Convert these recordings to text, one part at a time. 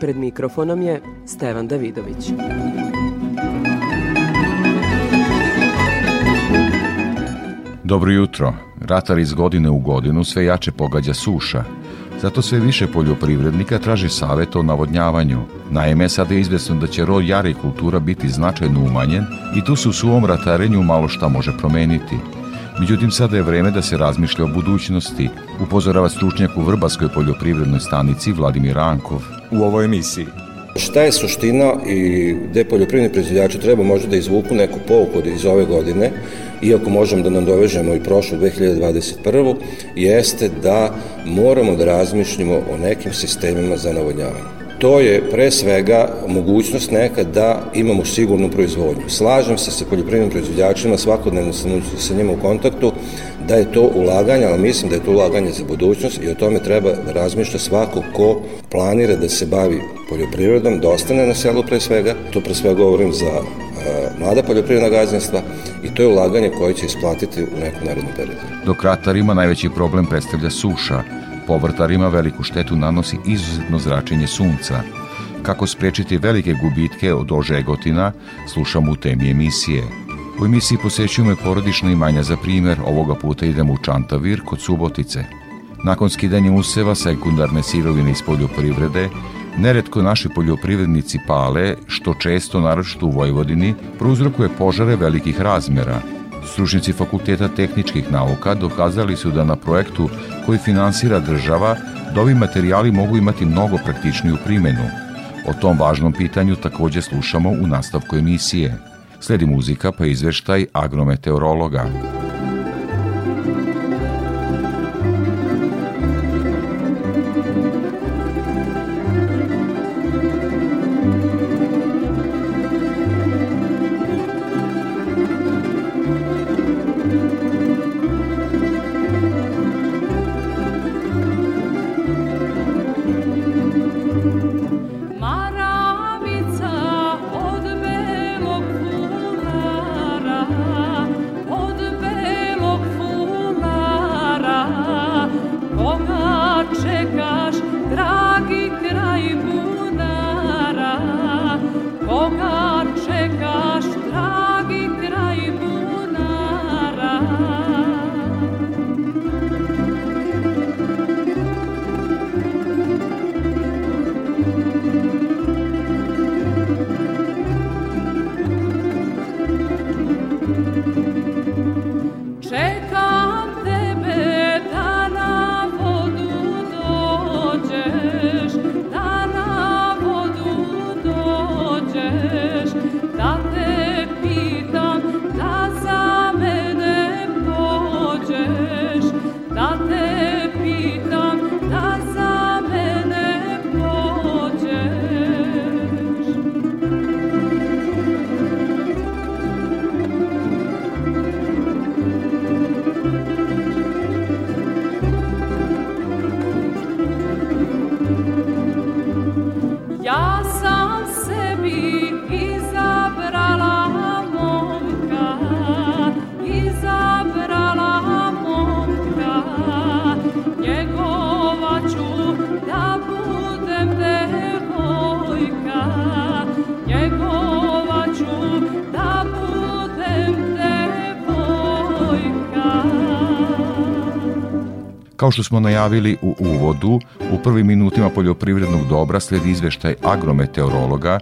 Pred mikrofonom je Stevan Davidović. Dobro jutro. Ratar iz godine u godinu sve jače pogađa suša. Zato sve više poljoprivrednika traži savet o navodnjavanju. Naime, sada je izvesno da će rod jare kultura biti značajno umanjen i tu se u suvom ratarenju malo šta može promeniti. Međutim, sada je vreme da se razmišlja o budućnosti, upozorava stručnjak u Vrbaskoj poljoprivrednoj stanici Vladimir Rankov. U ovoj emisiji Šta je suština i gde poljoprivredni proizvodjači treba možda da izvuku neku pouku iz ove godine, iako možemo da nam dovežemo i prošlu 2021. jeste da moramo da razmišljamo o nekim sistemima za navodnjavanje to je pre svega mogućnost nekad da imamo sigurnu proizvodnju. Slažem se sa poljoprivrednim proizvodjačima, svakodnevno sam sa njima u kontaktu, da je to ulaganje, ali mislim da je to ulaganje za budućnost i o tome treba da razmišlja svako ko planira da se bavi poljoprivredom, da ostane na selu pre svega, to pre svega govorim za a, mlada poljoprivredna gazdinstva i to je ulaganje koje će isplatiti u nekom narednom periodu. Dok ratarima najveći problem predstavlja suša, Povrtarima veliku štetu nanosi izuzetno zračenje sunca. Kako sprečiti velike gubitke od ožegotina, slušamo u temi emisije. U emisiji posećujemo porodična imanja za primer, ovoga puta idemo u Čantavir kod Subotice. Nakon skidanja useva sekundarne sirovine iz poljoprivrede, neretko naši poljoprivrednici pale, što često, naročito u Vojvodini, prouzrokuje požare velikih razmera – Stručnici Fakulteta tehničkih nauka dokazali su da na projektu koji finansira država da ovi materijali mogu imati mnogo praktičniju primenu. O tom važnom pitanju takođe slušamo u nastavku emisije. Sledi muzika pa izveštaj agrometeorologa. Kao što smo najavili u uvodu, u prvim minutima poljoprivrednog dobra sledi izveštaj agrometeorologa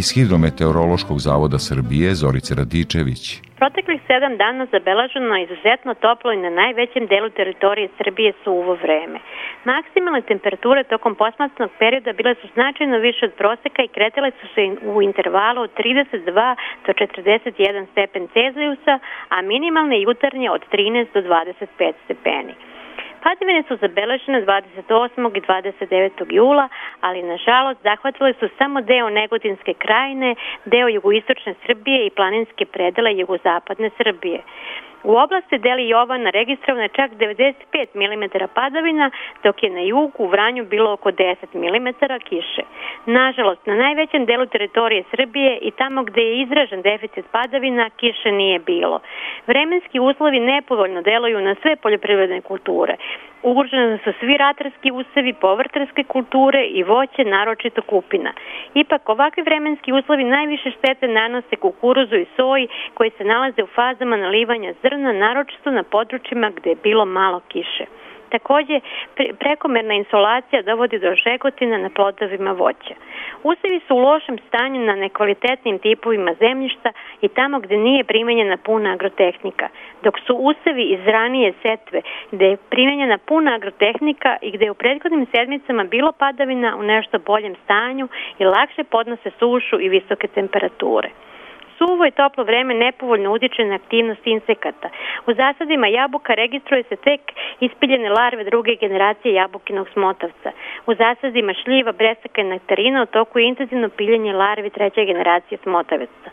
iz Hidrometeorološkog zavoda Srbije Zorice Radičević. Proteklih sedam dana zabeleženo izuzetno toplo i na najvećem delu teritorije Srbije su uvo vreme. Maksimalne temperature tokom posmatnog perioda bile su značajno više od proseka i kretale su se u intervalu od 32 do 41 stepen Celzijusa, a minimalne jutarnje od 13 do 25 stepeni. Padavine su zabeležene 28. i 29. jula, ali nažalost zahvatile su samo deo Negotinske krajine, deo jugoistočne Srbije i planinske predele jugozapadne Srbije. U oblasti Deli Jovana registrovano je čak 95 mm padavina, dok je na jugu u Vranju bilo oko 10 mm kiše. Nažalost, na najvećem delu teritorije Srbije i tamo gde je izražen deficit padavina, kiše nije bilo. Vremenski uslovi nepovoljno deluju na sve poljoprivredne kulture. Ugroženi su svi ratarski usevi, povrtarske kulture i voće, naročito kupina. Ipak, ovakvi vremenski uslovi najviše štete nanose kukuruzu i soji koji se nalaze u fazama nalivanja zrna, naročito na područjima gde je bilo malo kiše. Takođe, prekomerna insolacija dovodi do žegotina na plodovima voća. Usevi su u lošem stanju na nekvalitetnim tipovima zemljišta i tamo gde nije primenjena puna agrotehnika, dok su usevi iz ranije setve gde je primenjena puna agrotehnika i gde je u prethodnim sedmicama bilo padavina u nešto boljem stanju i lakše podnose sušu i visoke temperature. Suvo i toplo vreme nepovoljno utiče na aktivnost insekata. U zasadima jabuka registruje se tek ispiljene larve druge generacije jabukinog smotavca. U zasadima šljiva, bresaka i nektarina u toku je intenzivno piljenje larvi treće generacije smotavaca.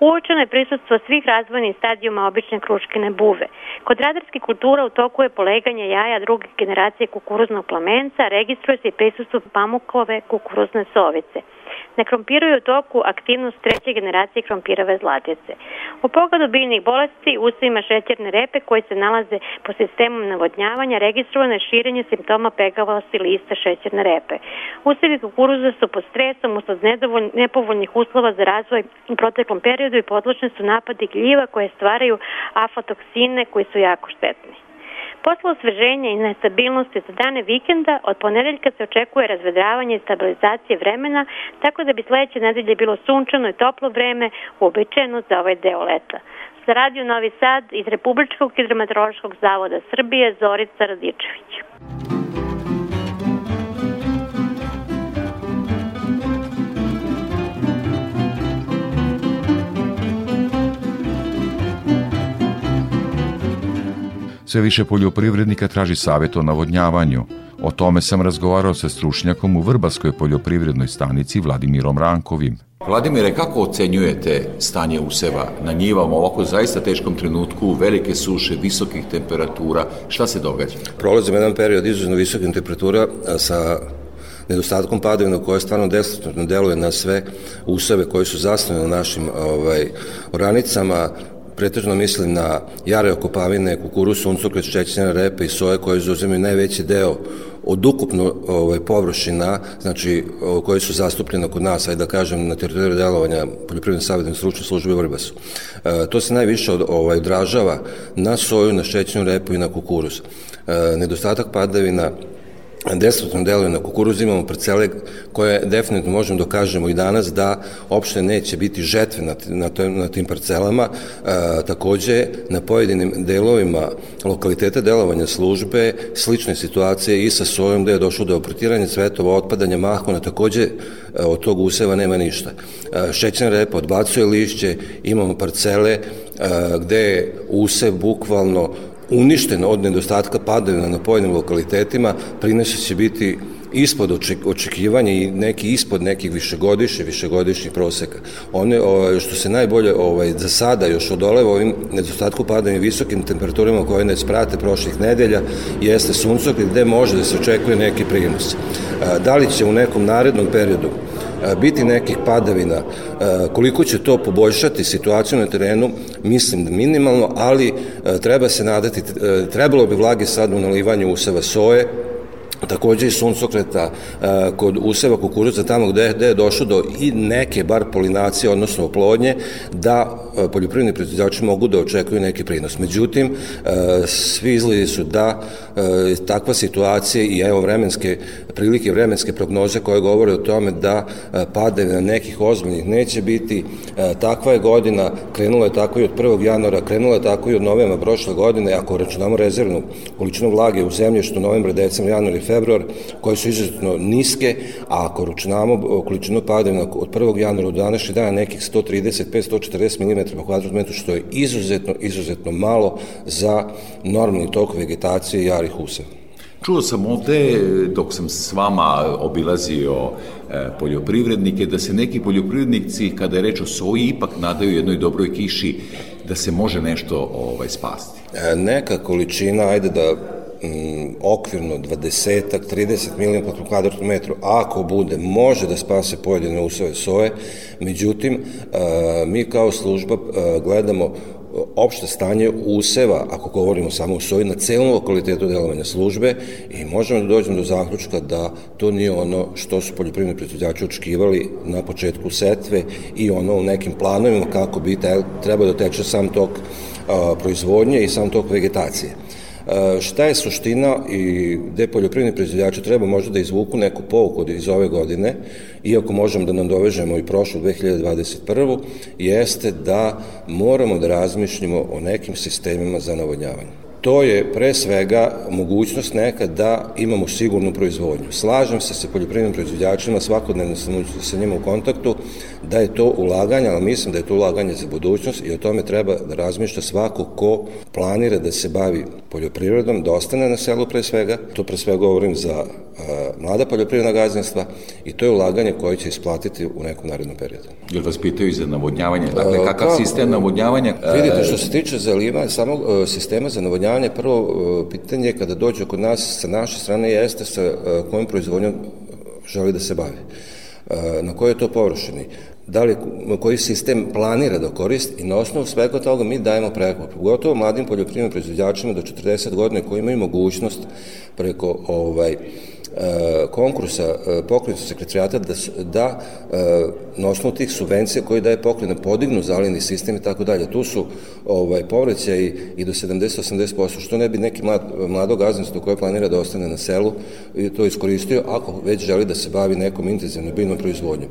Uočeno je prisustvo svih razvojnih stadijuma obične kruškine buve. Kod radarskih kultura u toku je poleganje jaja druge generacije kukuruznog plamenca, registruje se i prisustvo pamukove kukuruzne sovice. Na krompiru u toku aktivnost treće generacije krompirove zlatice. U pogledu biljnih bolesti usevima šećerne repe koji se nalaze po sistemu navodnjavanja registrovano je širenje simptoma pegavosti lista šećerne repe. Usevi kukuruza su pod stresom usled nepovoljnih uslova za razvoj u proteklom periodu i podločne su napadi gljiva koje stvaraju aflatoksine koji su jako štetni. Posle osveženja i nestabilnosti za dane vikenda, od ponedeljka se očekuje razvedravanje i stabilizacije vremena, tako da bi sledeće nedelje bilo sunčano i toplo vreme, uobičajeno za ovaj deo leta. Za radio Novi Sad iz Republičkog hidrometeorološkog zavoda Srbije Zorica Radičević. Sve više poljoprivrednika traži savjet o navodnjavanju. O tome sam razgovarao sa stručnjakom u Vrbaskoj poljoprivrednoj stanici Vladimirom Rankovim. Vladimire, kako ocenjujete stanje useva na njivama u ovako zaista teškom trenutku, velike suše, visokih temperatura, šta se događa? Prolazimo jedan period izuzetno visokih temperatura sa nedostatkom padavina koje stvarno destruktivno deluje na sve useve koji su zasnovane na našim ovaj, oranicama, pretežno mislim na jare okopavine, kukuru, suncokret, šećerne repe i soje koje zauzimaju najveći deo od ukupno ovaj, površina, znači koje su zastupljene kod nas, ajde da kažem, na teritoriju delovanja Poljoprivredne savjetne stručne službe u Vrbasu. E, to se najviše od, ovaj, odražava na soju, na šećnu repu i na kukuruz. E, nedostatak padavina destruktivno deluje na kukuruz, imamo parcele koje definitivno možemo da i danas da opšte neće biti žetve na, na, to, na tim parcelama. E, takođe, na pojedinim delovima lokaliteta delovanja službe slične situacije i sa sojom gde je došlo do oprotiranja cvetova, otpadanja mahona, takođe e, od tog useva nema ništa. E, šećna repa odbacuje lišće, imamo parcele e, gde je usev bukvalno uništen od nedostatka padavina na pojedinim lokalitetima, prinaše će biti ispod očekivanja i neki ispod nekih višegodišnjih, višegodišnjih proseka. One, ovaj, što se najbolje ovaj, za sada još odoleva ovim nedostatku padanja visokim temperaturama koje ne sprate prošlih nedelja, jeste suncokret gde može da se očekuje neki prinos. Da li će u nekom narednom periodu biti nekih padavina, koliko će to poboljšati situaciju na terenu, mislim da minimalno, ali treba se nadati, trebalo bi vlage sad u nalivanju useva soje, takođe i suncokreta kod useva kukuruza tamo gde, gde je došlo do i neke bar polinacije, odnosno oplodnje, da poljoprivredni proizvođači mogu da očekuju neki prinos. Međutim, svi izgledi su da takva situacija i evo vremenske prilike, vremenske prognoze koje govore o tome da pade na nekih ozbiljnih neće biti. Takva je godina, krenula je tako i od 1. januara, krenula je tako i od novembra prošle godine, ako računamo rezervnu količinu vlage u zemljištu novembra, decembra, januar i februar, koje su izuzetno niske, a ako računamo količinu padavina od 1. januara do današnje dana nekih 135-140 mm po kvadratnom metru, što je izuzetno, izuzetno malo za normalni tok vegetacije jarih useva. Čuo sam ovde, dok sam s vama obilazio e, poljoprivrednike, da se neki poljoprivrednici, kada je reč o soji, ipak nadaju jednoj dobroj kiši da se može nešto ovaj, spasti. E, neka količina, ajde da mm, okvirno 20 30 milijuna po kvadratnom metru, ako bude, može da spase pojedine usove soje, međutim, e, mi kao služba gledamo opšte stanje useva, ako govorimo samo u soji, na celom lokalitetu delovanja službe i možemo da dođemo do zaključka da to nije ono što su poljoprivredni proizvođači očekivali na početku setve i ono u nekim planovima kako bi treba da teče sam tok proizvodnje i sam tok vegetacije. E, šta je suština i gde poljoprivredni proizvođači treba možda da izvuku neku pouku iz ove godine, iako možemo da nam dovežemo i prošlu 2021. jeste da moramo da razmišljamo o nekim sistemima za navodnjavanje to je pre svega mogućnost neka da imamo sigurnu proizvodnju. Slažem se sa poljoprivrednim proizvođačima, svakodnevno sam sa njima u kontaktu, da je to ulaganje, ali mislim da je to ulaganje za budućnost i o tome treba da razmišlja svako ko planira da se bavi poljoprivredom, da ostane na selu pre svega, to pre svega govorim za mlada poljoprivredna gazdinstva i to je ulaganje koje će isplatiti u nekom narednom periodu. Jel vas pitaju za navodnjavanje? Dakle, kakav sistem navodnjavanja? Vidite, što se tiče zalivanja samog sistema za navodnjavanje, navodnjavanje, prvo e, pitanje kada dođe kod nas sa naše strane jeste sa e, kojom proizvodnjom želi da se bavi. E, na kojoj je to površini? da li, koji sistem planira da koristi i na osnovu svega toga mi dajemo preklop. Pogotovo mladim poljoprivrednim proizvođačima do 40 godina koji imaju mogućnost preko ovaj, konkursa e, pokrenuta sekretarijata da, da e, na osnovu tih subvencija koje daje pokrene podignu zalini sistem i tako dalje. Tu su ovaj, povreće i do 70-80%, što ne bi neki mlad, mlado gazdinstvo koje planira da ostane na selu i to iskoristio ako već želi da se bavi nekom intenzivnom biljnom proizvodnjom.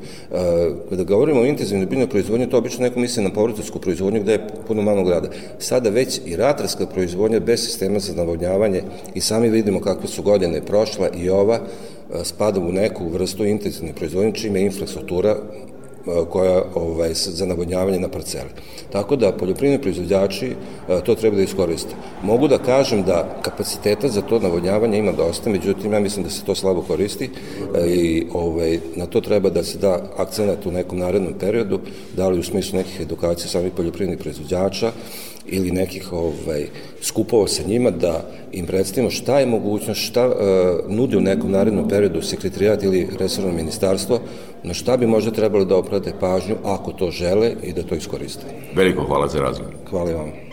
Kada govorimo o intenzivnoj biljnoj proizvodnji, to obično neko misli na povrtarsku proizvodnju gde je puno malog grada. Sada već i ratarska proizvodnja bez sistema za navodnjavanje i sami vidimo kakve su godine prošla i ova E, spada u neku vrstu intenzivne proizvodnje, čime je infrastruktura e, koja ovaj, za navodnjavanje na parceli. Tako da poljoprivredni proizvođači e, to treba da iskoriste. Mogu da kažem da kapaciteta za to navodnjavanje ima dosta, međutim ja mislim da se to slabo koristi i ovaj, na to treba da se da akcenat u nekom narednom periodu, da li u smislu nekih edukacija samih poljoprivrednih proizvođača, ili nekih ovaj, skupova sa njima da im predstavimo šta je mogućnost, šta uh, nudi u nekom narednom periodu sekretarijat ili resorno ministarstvo, na šta bi možda trebalo da oprate pažnju ako to žele i da to iskoriste. Veliko hvala za razgovor. Hvala vam.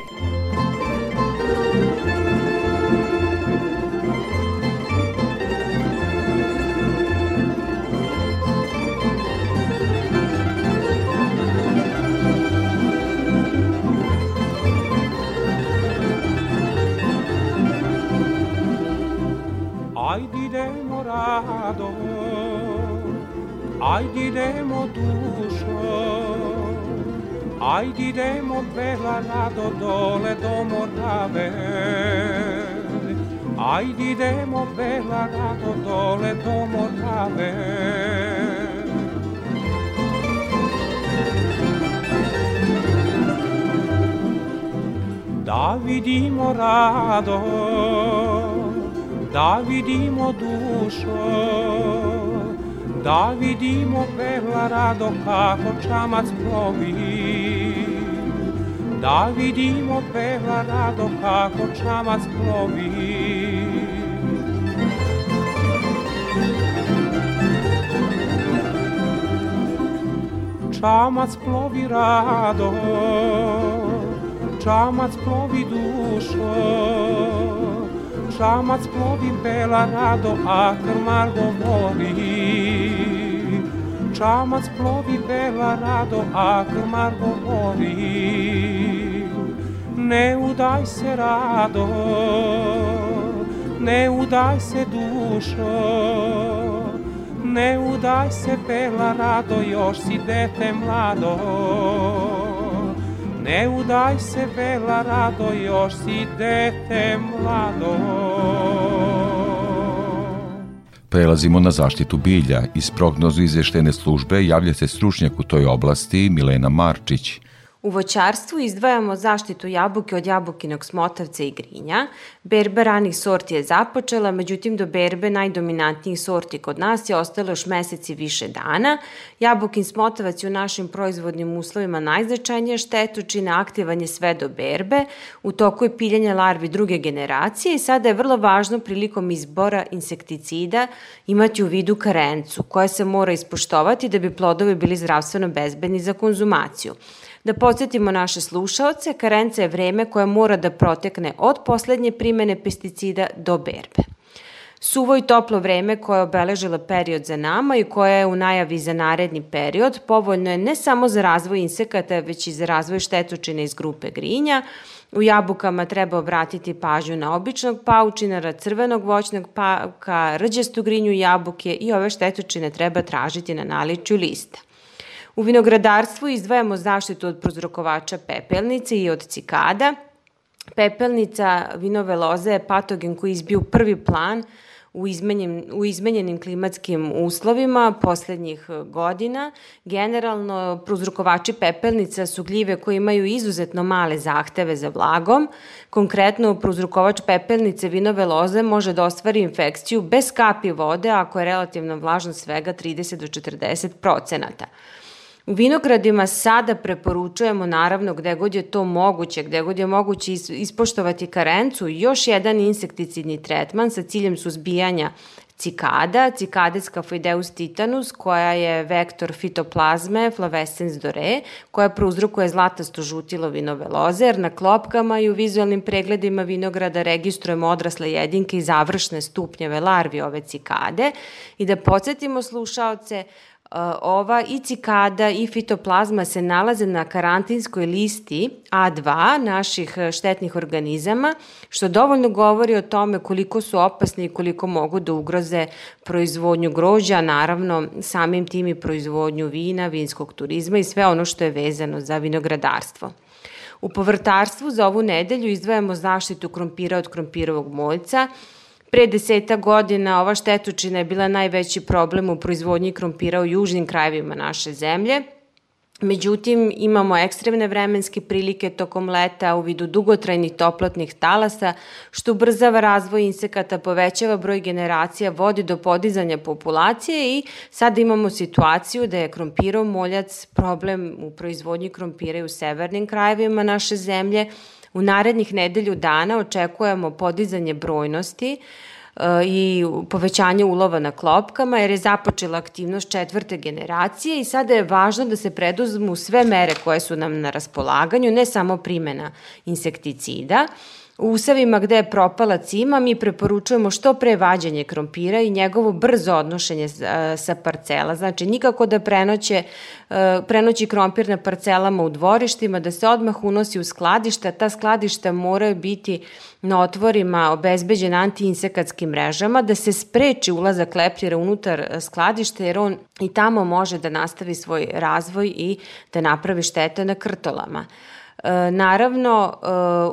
Rado Ajde idemo dušo. Ajde idemo bela rado dole do Morave. Ajde idemo bela rado dole do Morave. Da vidimo rado da vidimo dušo, da vidimo perla rado kako čamac plovi. Da vidimo perla rado kako čamac plovi. Čamac plovi rado, čamac plovi dušo, Šamac plovi bela rado, a krmar govori. Čamac plovi bela rado, a krmar govori. Ne udaj se rado, ne udaj se dušo, ne udaj se bela rado, još si dete mlado. Ne udaj se, bela rado, još si dete mlado. Prelazimo na zaštitu bilja. Iz prognozu izveštene službe javlja se stručnjak u toj oblasti Milena Marčić. U voćarstvu izdvajamo zaštitu jabuke od jabukinog smotavca i grinja. Berba ranih sorti je započela, međutim do berbe najdominantnijih sorti kod nas je ostalo još meseci više dana. Jabukin smotavac je u našim proizvodnim uslovima najznačajnija štetočina, aktivan je sve do berbe, u toku je piljanje larvi druge generacije i sada je vrlo važno prilikom izbora insekticida imati u vidu karencu, koja se mora ispoštovati da bi plodovi bili zdravstveno bezbedni za konzumaciju. Da podsjetimo naše slušaoce, karenca je vreme koje mora da protekne od poslednje primene pesticida do berbe. Suvo i toplo vreme koje je obeležilo period za nama i koje je u najavi za naredni period povoljno je ne samo za razvoj insekata, već i za razvoj štetočina iz grupe grinja. U jabukama treba obratiti pažnju na običnog paučinara, crvenog voćnog pauka, rđastu grinju jabuke i ove štetočine treba tražiti na naličju lista. U vinogradarstvu izdvajamo zaštitu od prozrokovača pepelnice i od cikada. Pepelnica vinove loze je patogen koji izbio prvi plan u, izmenjen, u izmenjenim klimatskim uslovima poslednjih godina. Generalno, prozrokovači pepelnica su gljive koje imaju izuzetno male zahteve za vlagom. Konkretno, prozrokovač pepelnice vinove loze može da ostvari infekciju bez kapi vode ako je relativna vlažnost svega 30 do 40 procenata. U vinogradima sada preporučujemo naravno gde god je to moguće, gde god je moguće ispoštovati karencu, još jedan insekticidni tretman sa ciljem suzbijanja cikada, cikades Cafedeus titanus, koja je vektor fitoplazme flavescens dore, koja prouzrokuje zlatasto žutilo vinove loze, jer na klopkama i u vizualnim pregledima vinograda registrujemo odrasle jedinke i završne stupnjeve larvi ove cikade. I da podsjetimo slušaoce, ova i cikada i fitoplazma se nalaze na karantinskoj listi A2 naših štetnih organizama, što dovoljno govori o tome koliko su opasni i koliko mogu da ugroze proizvodnju grožđa, naravno samim tim i proizvodnju vina, vinskog turizma i sve ono što je vezano za vinogradarstvo. U povrtarstvu za ovu nedelju izdvajamo zaštitu krompira od krompirovog moljca, Pre deseta godina ova štetočina je bila najveći problem u proizvodnji krompira u južnim krajevima naše zemlje. Međutim, imamo ekstremne vremenske prilike tokom leta u vidu dugotrajnih toplotnih talasa, što ubrzava razvoj insekata, povećava broj generacija, vodi do podizanja populacije i sada imamo situaciju da je krompirov moljac problem u proizvodnji krompira u severnim krajevima naše zemlje, U narednih nedelju dana očekujemo podizanje brojnosti e, i povećanje ulova na klopkama jer je započela aktivnost četvrte generacije i sada je važno da se preduzmu sve mere koje su nam na raspolaganju, ne samo primena insekticida, U usavima gde je propala cima mi preporučujemo što pre vađanje krompira i njegovo brzo odnošenje sa parcela. Znači nikako da prenoće, e, prenoći krompir na parcelama u dvorištima, da se odmah unosi u skladišta. Ta skladišta moraju biti na otvorima obezbeđen antiinsekatskim mrežama, da se spreči ulazak leptira unutar skladišta jer on i tamo može da nastavi svoj razvoj i da napravi štete na krtolama. E, naravno, e,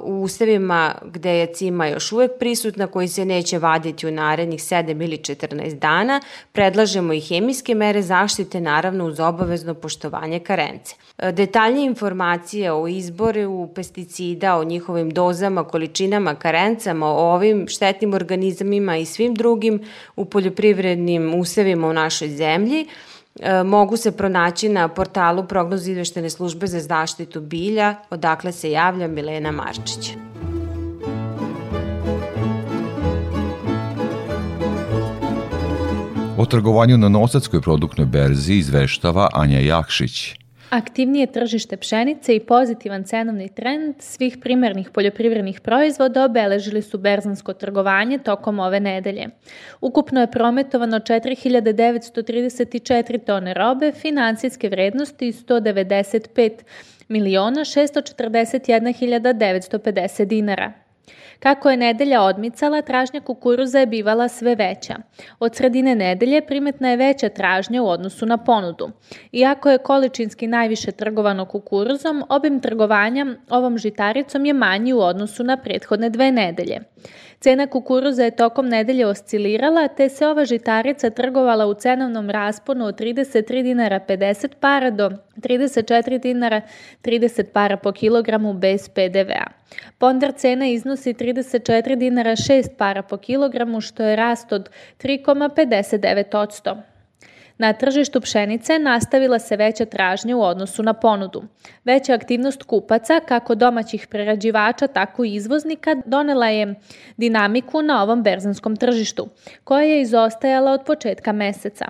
u ustavima gde je cima još uvek prisutna, koji se neće vaditi u narednih 7 ili 14 dana, predlažemo i hemijske mere zaštite, naravno uz obavezno poštovanje karence. E, detaljnije informacije o izboru pesticida, o njihovim dozama, količinama, karencama, o ovim štetnim organizmima i svim drugim u poljoprivrednim usevima u našoj zemlji, mogu se pronaći na portalu prognoz izveštene službe za zaštitu bilja, odakle se javlja Milena Marčić. O trgovanju na Nosadskoj produktnoj berzi izveštava Anja Jakšić. Aktivnije tržište pšenice i pozitivan cenovni trend svih primarnih poljoprivrednih proizvoda obeležili su berzansko trgovanje tokom ove nedelje. Ukupno je prometovano 4934 tone robe financijske vrednosti 195 miliona 641 950 dinara. Kako je nedelja odmicala, tražnja kukuruza je bivala sve veća. Od sredine nedelje primetna je veća tražnja u odnosu na ponudu. Iako je količinski najviše trgovano kukuruzom, obim trgovanja ovom žitaricom je manji u odnosu na prethodne dve nedelje. Cena kukuruza je tokom nedelje oscilirala, te se ova žitarica trgovala u cenovnom rasponu od 33 dinara 50 para do 34 dinara 30 para po kilogramu bez PDV-a. Ponder cena iznosi 34 dinara 6 para po kilogramu, što je rast od 3,59%. Na tržištu pšenice nastavila se veća tražnja u odnosu na ponudu. Veća aktivnost kupaca, kako domaćih prerađivača, tako i izvoznika, donela je dinamiku na ovom berzanskom tržištu, koja je izostajala od početka meseca.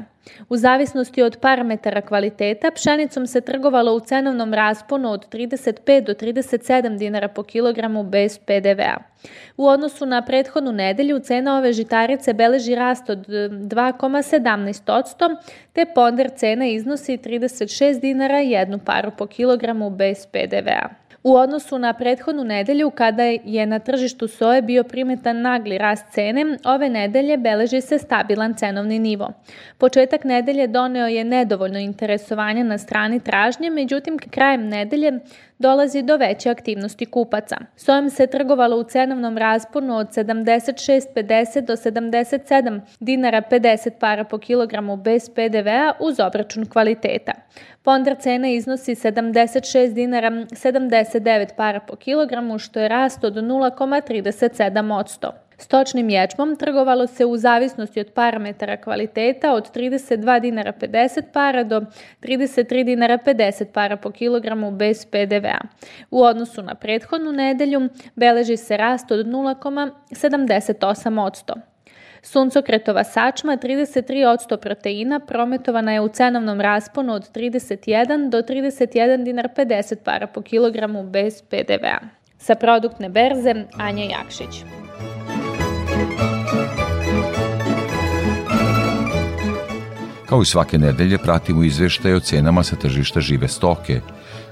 U zavisnosti od parametara kvaliteta, pšenicom se trgovalo u cenovnom rasponu od 35 do 37 dinara po kilogramu bez PDV-a. U odnosu na prethodnu nedelju, cena ove žitarice beleži rast od 2,17%, te ponder cena iznosi 36 dinara jednu paru po kilogramu bez PDV-a. U odnosu na prethodnu nedelju kada je na tržištu soje bio primetan nagli rast cene, ove nedelje beleži se stabilan cenovni nivo. Početak nedelje doneo je nedovoljno interesovanja na strani tražnje, međutim krajem nedelje dolazi do veće aktivnosti kupaca. Sojem se trgovalo u cenovnom rasponu od 76,50 do 77 dinara 50 para po kilogramu bez PDV-a uz obračun kvaliteta. Ponder cena iznosi 76 dinara 79 para po kilogramu, što je rast od 0,37%. Stočnim ječmom trgovalo se u zavisnosti od parametara kvaliteta od 32 dinara 50 para do 33 dinara 50 para po kilogramu bez PDV-a. U odnosu na prethodnu nedelju beleži se rast od 0,78%. Suncokretova sačma 33% proteina prometovana je u cenovnom rasponu od 31 do 31 dinar 50 para po kilogramu bez PDV-a. Sa produktne berze Anja Jakšić. Kao i svake nedelje pratimo izveštaje o cenama sa tržišta žive stoke.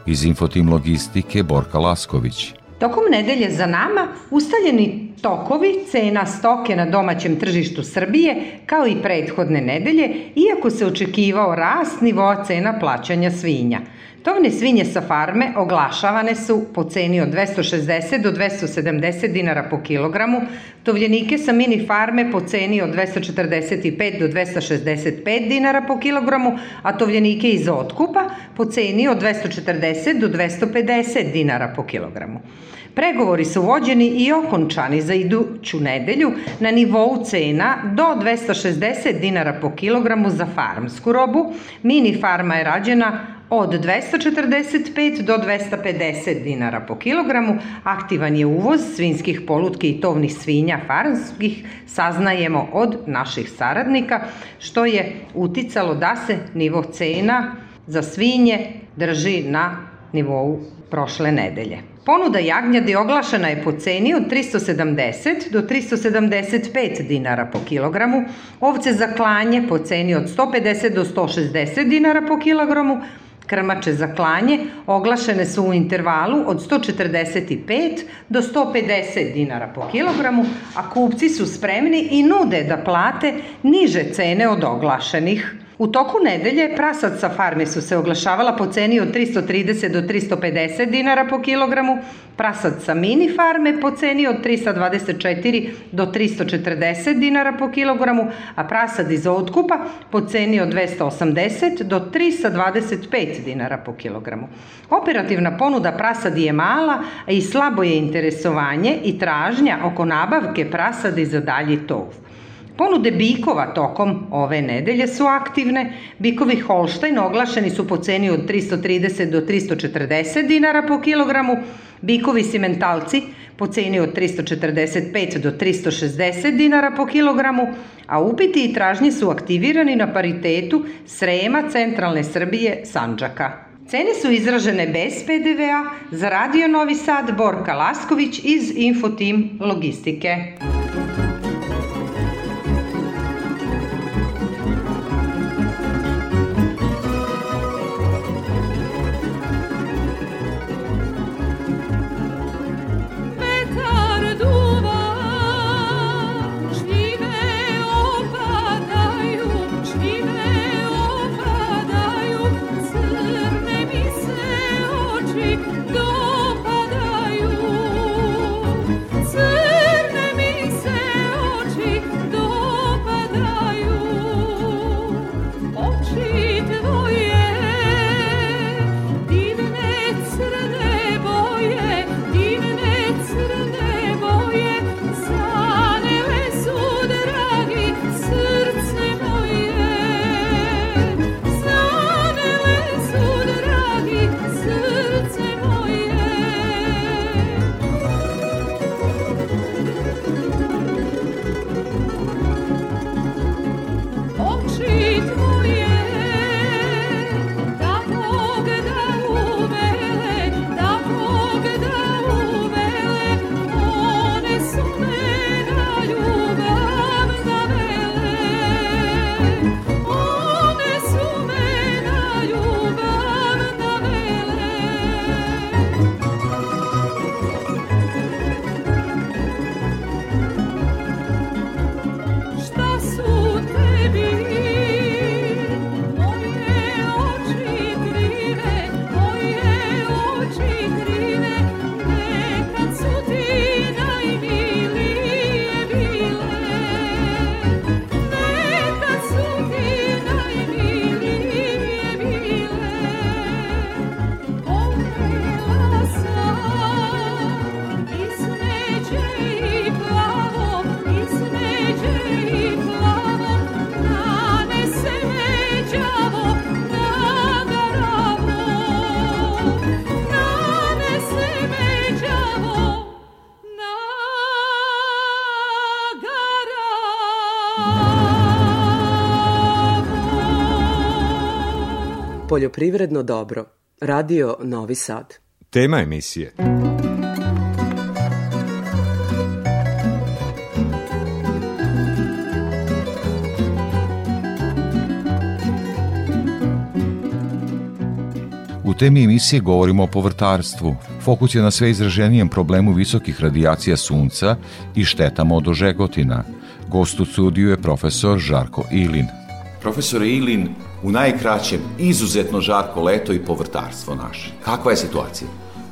Iz Infotim Logistike Borka Lasković. Tokom nedelje za nama ustaljeni tokovi cena stoke na domaćem tržištu Srbije kao i prethodne nedelje, iako se očekivao rast nivoa cena plaćanja svinja – Tovne svinje sa farme oglašavane su po ceni od 260 do 270 dinara po kilogramu, tovljenike sa mini farme po ceni od 245 do 265 dinara po kilogramu, a tovljenike iz otkupa po ceni od 240 do 250 dinara po kilogramu. Pregovori su vođeni i okončani za iduću nedelju na nivou cena do 260 dinara po kilogramu za farmsku robu. Mini farma je rađena od 245 do 250 dinara po kilogramu. Aktivan je uvoz svinskih polutki i tovnih svinja farmskih, saznajemo od naših saradnika, što je uticalo da se nivo cena za svinje drži na nivou prošle nedelje. Ponuda jagnjade oglašena je po ceni od 370 do 375 dinara po kilogramu, ovce za klanje po ceni od 150 do 160 dinara po kilogramu, Krmače za klanje oglašene su u intervalu od 145 do 150 dinara po kilogramu, a kupci su spremni i nude da plate niže cene od oglašenih. U toku nedelje prasad sa farme su se oglašavala po ceni od 330 do 350 dinara po kilogramu, prasad sa mini farme po ceni od 324 do 340 dinara po kilogramu, a prasad iz otkupa po ceni od 280 do 325 dinara po kilogramu. Operativna ponuda prasadi je mala, a i slabo je interesovanje i tražnja oko nabavke prasadi za dalji tov. Ponude bikova tokom ove nedelje su aktivne. Bikovi Holštajn oglašeni su po ceni od 330 do 340 dinara po kilogramu, bikovi simentalci po ceni od 345 do 360 dinara po kilogramu, a upiti i tražnji su aktivirani na paritetu Srema centralne Srbije Sanđaka. Cene su izražene bez PDV-a za Radio Novi Sad Borka Lasković iz Infotim Logistike. Poljoprivredno dobro. Radio Novi Sad. Tema emisije. U temi emisije govorimo o povrtarstvu. Fokus je na sve izraženijem problemu visokih radijacija sunca i štetama od ožegotina. Gost u studiju je profesor Žarko Ilin. Profesore Ilin, u najkraćem, izuzetno žarko leto i povrtarstvo naše. Kakva je situacija?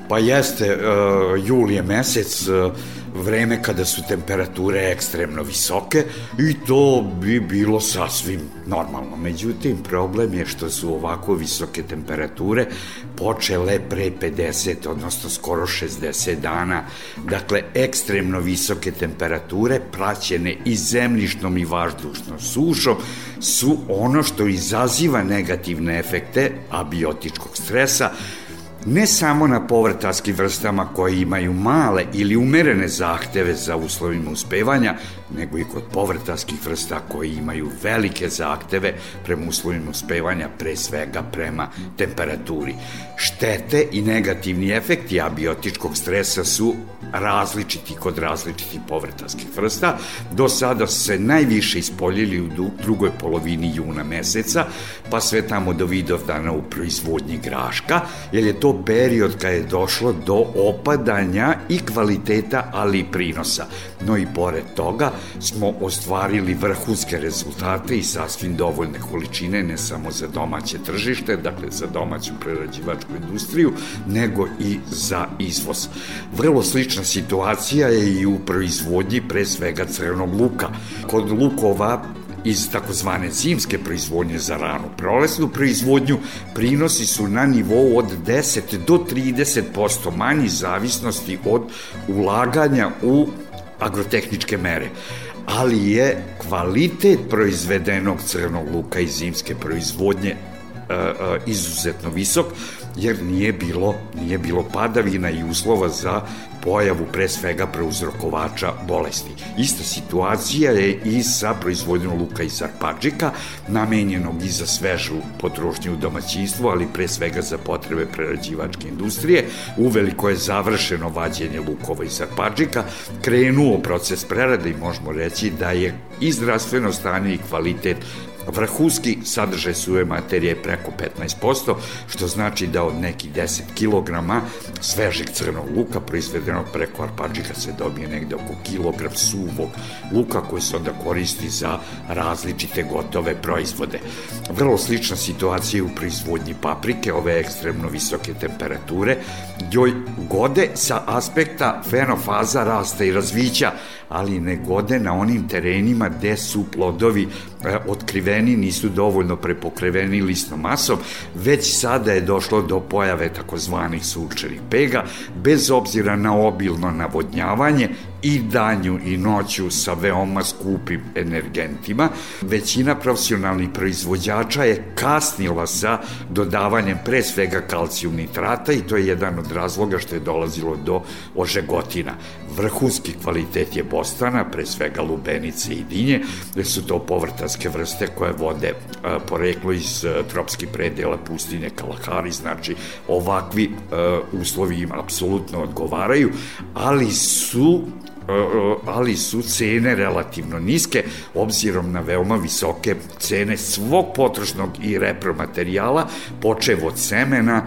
Pa jeste, uh, jul je mesec, uh, vreme kada su temperature ekstremno visoke i to bi bilo sasvim normalno. Međutim, problem je što su ovako visoke temperature počele pre 50, odnosno skoro 60 dana. Dakle, ekstremno visoke temperature praćene i zemljišnom i vazdušnom sušom su ono što izaziva negativne efekte abiotičkog stresa, ne samo na povrtarskim vrstama koje imaju male ili umerene zahteve za uslovima uspevanja, nego i kod povrtarskih vrsta koji imaju velike zahteve prema uslovima uspevanja, pre svega prema temperaturi. Štete i negativni efekti abiotičkog stresa su različiti kod različitih povrtarskih vrsta. Do sada se najviše ispoljili u drugoj polovini juna meseca, pa sve tamo do Vidovdana u proizvodnji graška, jer je to period kada je došlo do opadanja i kvaliteta, ali i prinosa. No i pored toga smo ostvarili vrhunske rezultate i sasvim dovoljne količine, ne samo za domaće tržište, dakle za domaću prerađivačku industriju, nego i za izvoz. Vrlo slična situacija je i u proizvodnji pre svega crvenog luka. Kod lukova iz takozvane zimske proizvodnje za ranu prolesnu proizvodnju prinosi su na nivou od 10 do 30% manji zavisnosti od ulaganja u agrotehničke mere ali je kvalitet proizvedenog crvenog luka iz zimske proizvodnje e, e, izuzetno visok, jer nije bilo, nije bilo padavina i uslova za pojavu pre svega preuzrokovača bolesti. Ista situacija je i sa proizvodnjom luka iz arpađika, namenjenog i za svežu potrošnju u domaćinstvu, ali pre svega za potrebe prerađivačke industrije. Uveliko je završeno vađenje lukova iz arpađika, krenuo proces prerade i možemo reći da je i zdravstveno stanje i kvalitet Vrhunski sadržaj suve materije je preko 15%, što znači da od nekih 10 kg svežeg crnog luka proizvedenog preko arpađika se dobije negde oko kilogram suvog luka koji se onda koristi za različite gotove proizvode. Vrlo slična situacija je u proizvodnji paprike, ove ekstremno visoke temperature, joj gode sa aspekta fenofaza rasta i razvića, ali ne gode na onim terenima gde su plodovi e, otkriveni, nisu dovoljno prepokreveni listnom masom, već sada je došlo do pojave takozvanih sunčanih pega, bez obzira na obilno navodnjavanje i danju i noću sa veoma skupim energentima. Većina profesionalnih proizvođača je kasnila sa dodavanjem pre svega kalcijum nitrata i to je jedan od razloga što je dolazilo do ožegotina. Vrhunski kvalitet je bostana, pre svega lubenice i dinje, gde su to povrtarske vrste koje vode a, poreklo iz a, tropskih predela pustinje Kalahari, znači ovakvi a, uslovi im apsolutno odgovaraju, ali su ali su cene relativno niske obzirom na veoma visoke cene svog potrošnog i repromaterijala, počev od semena,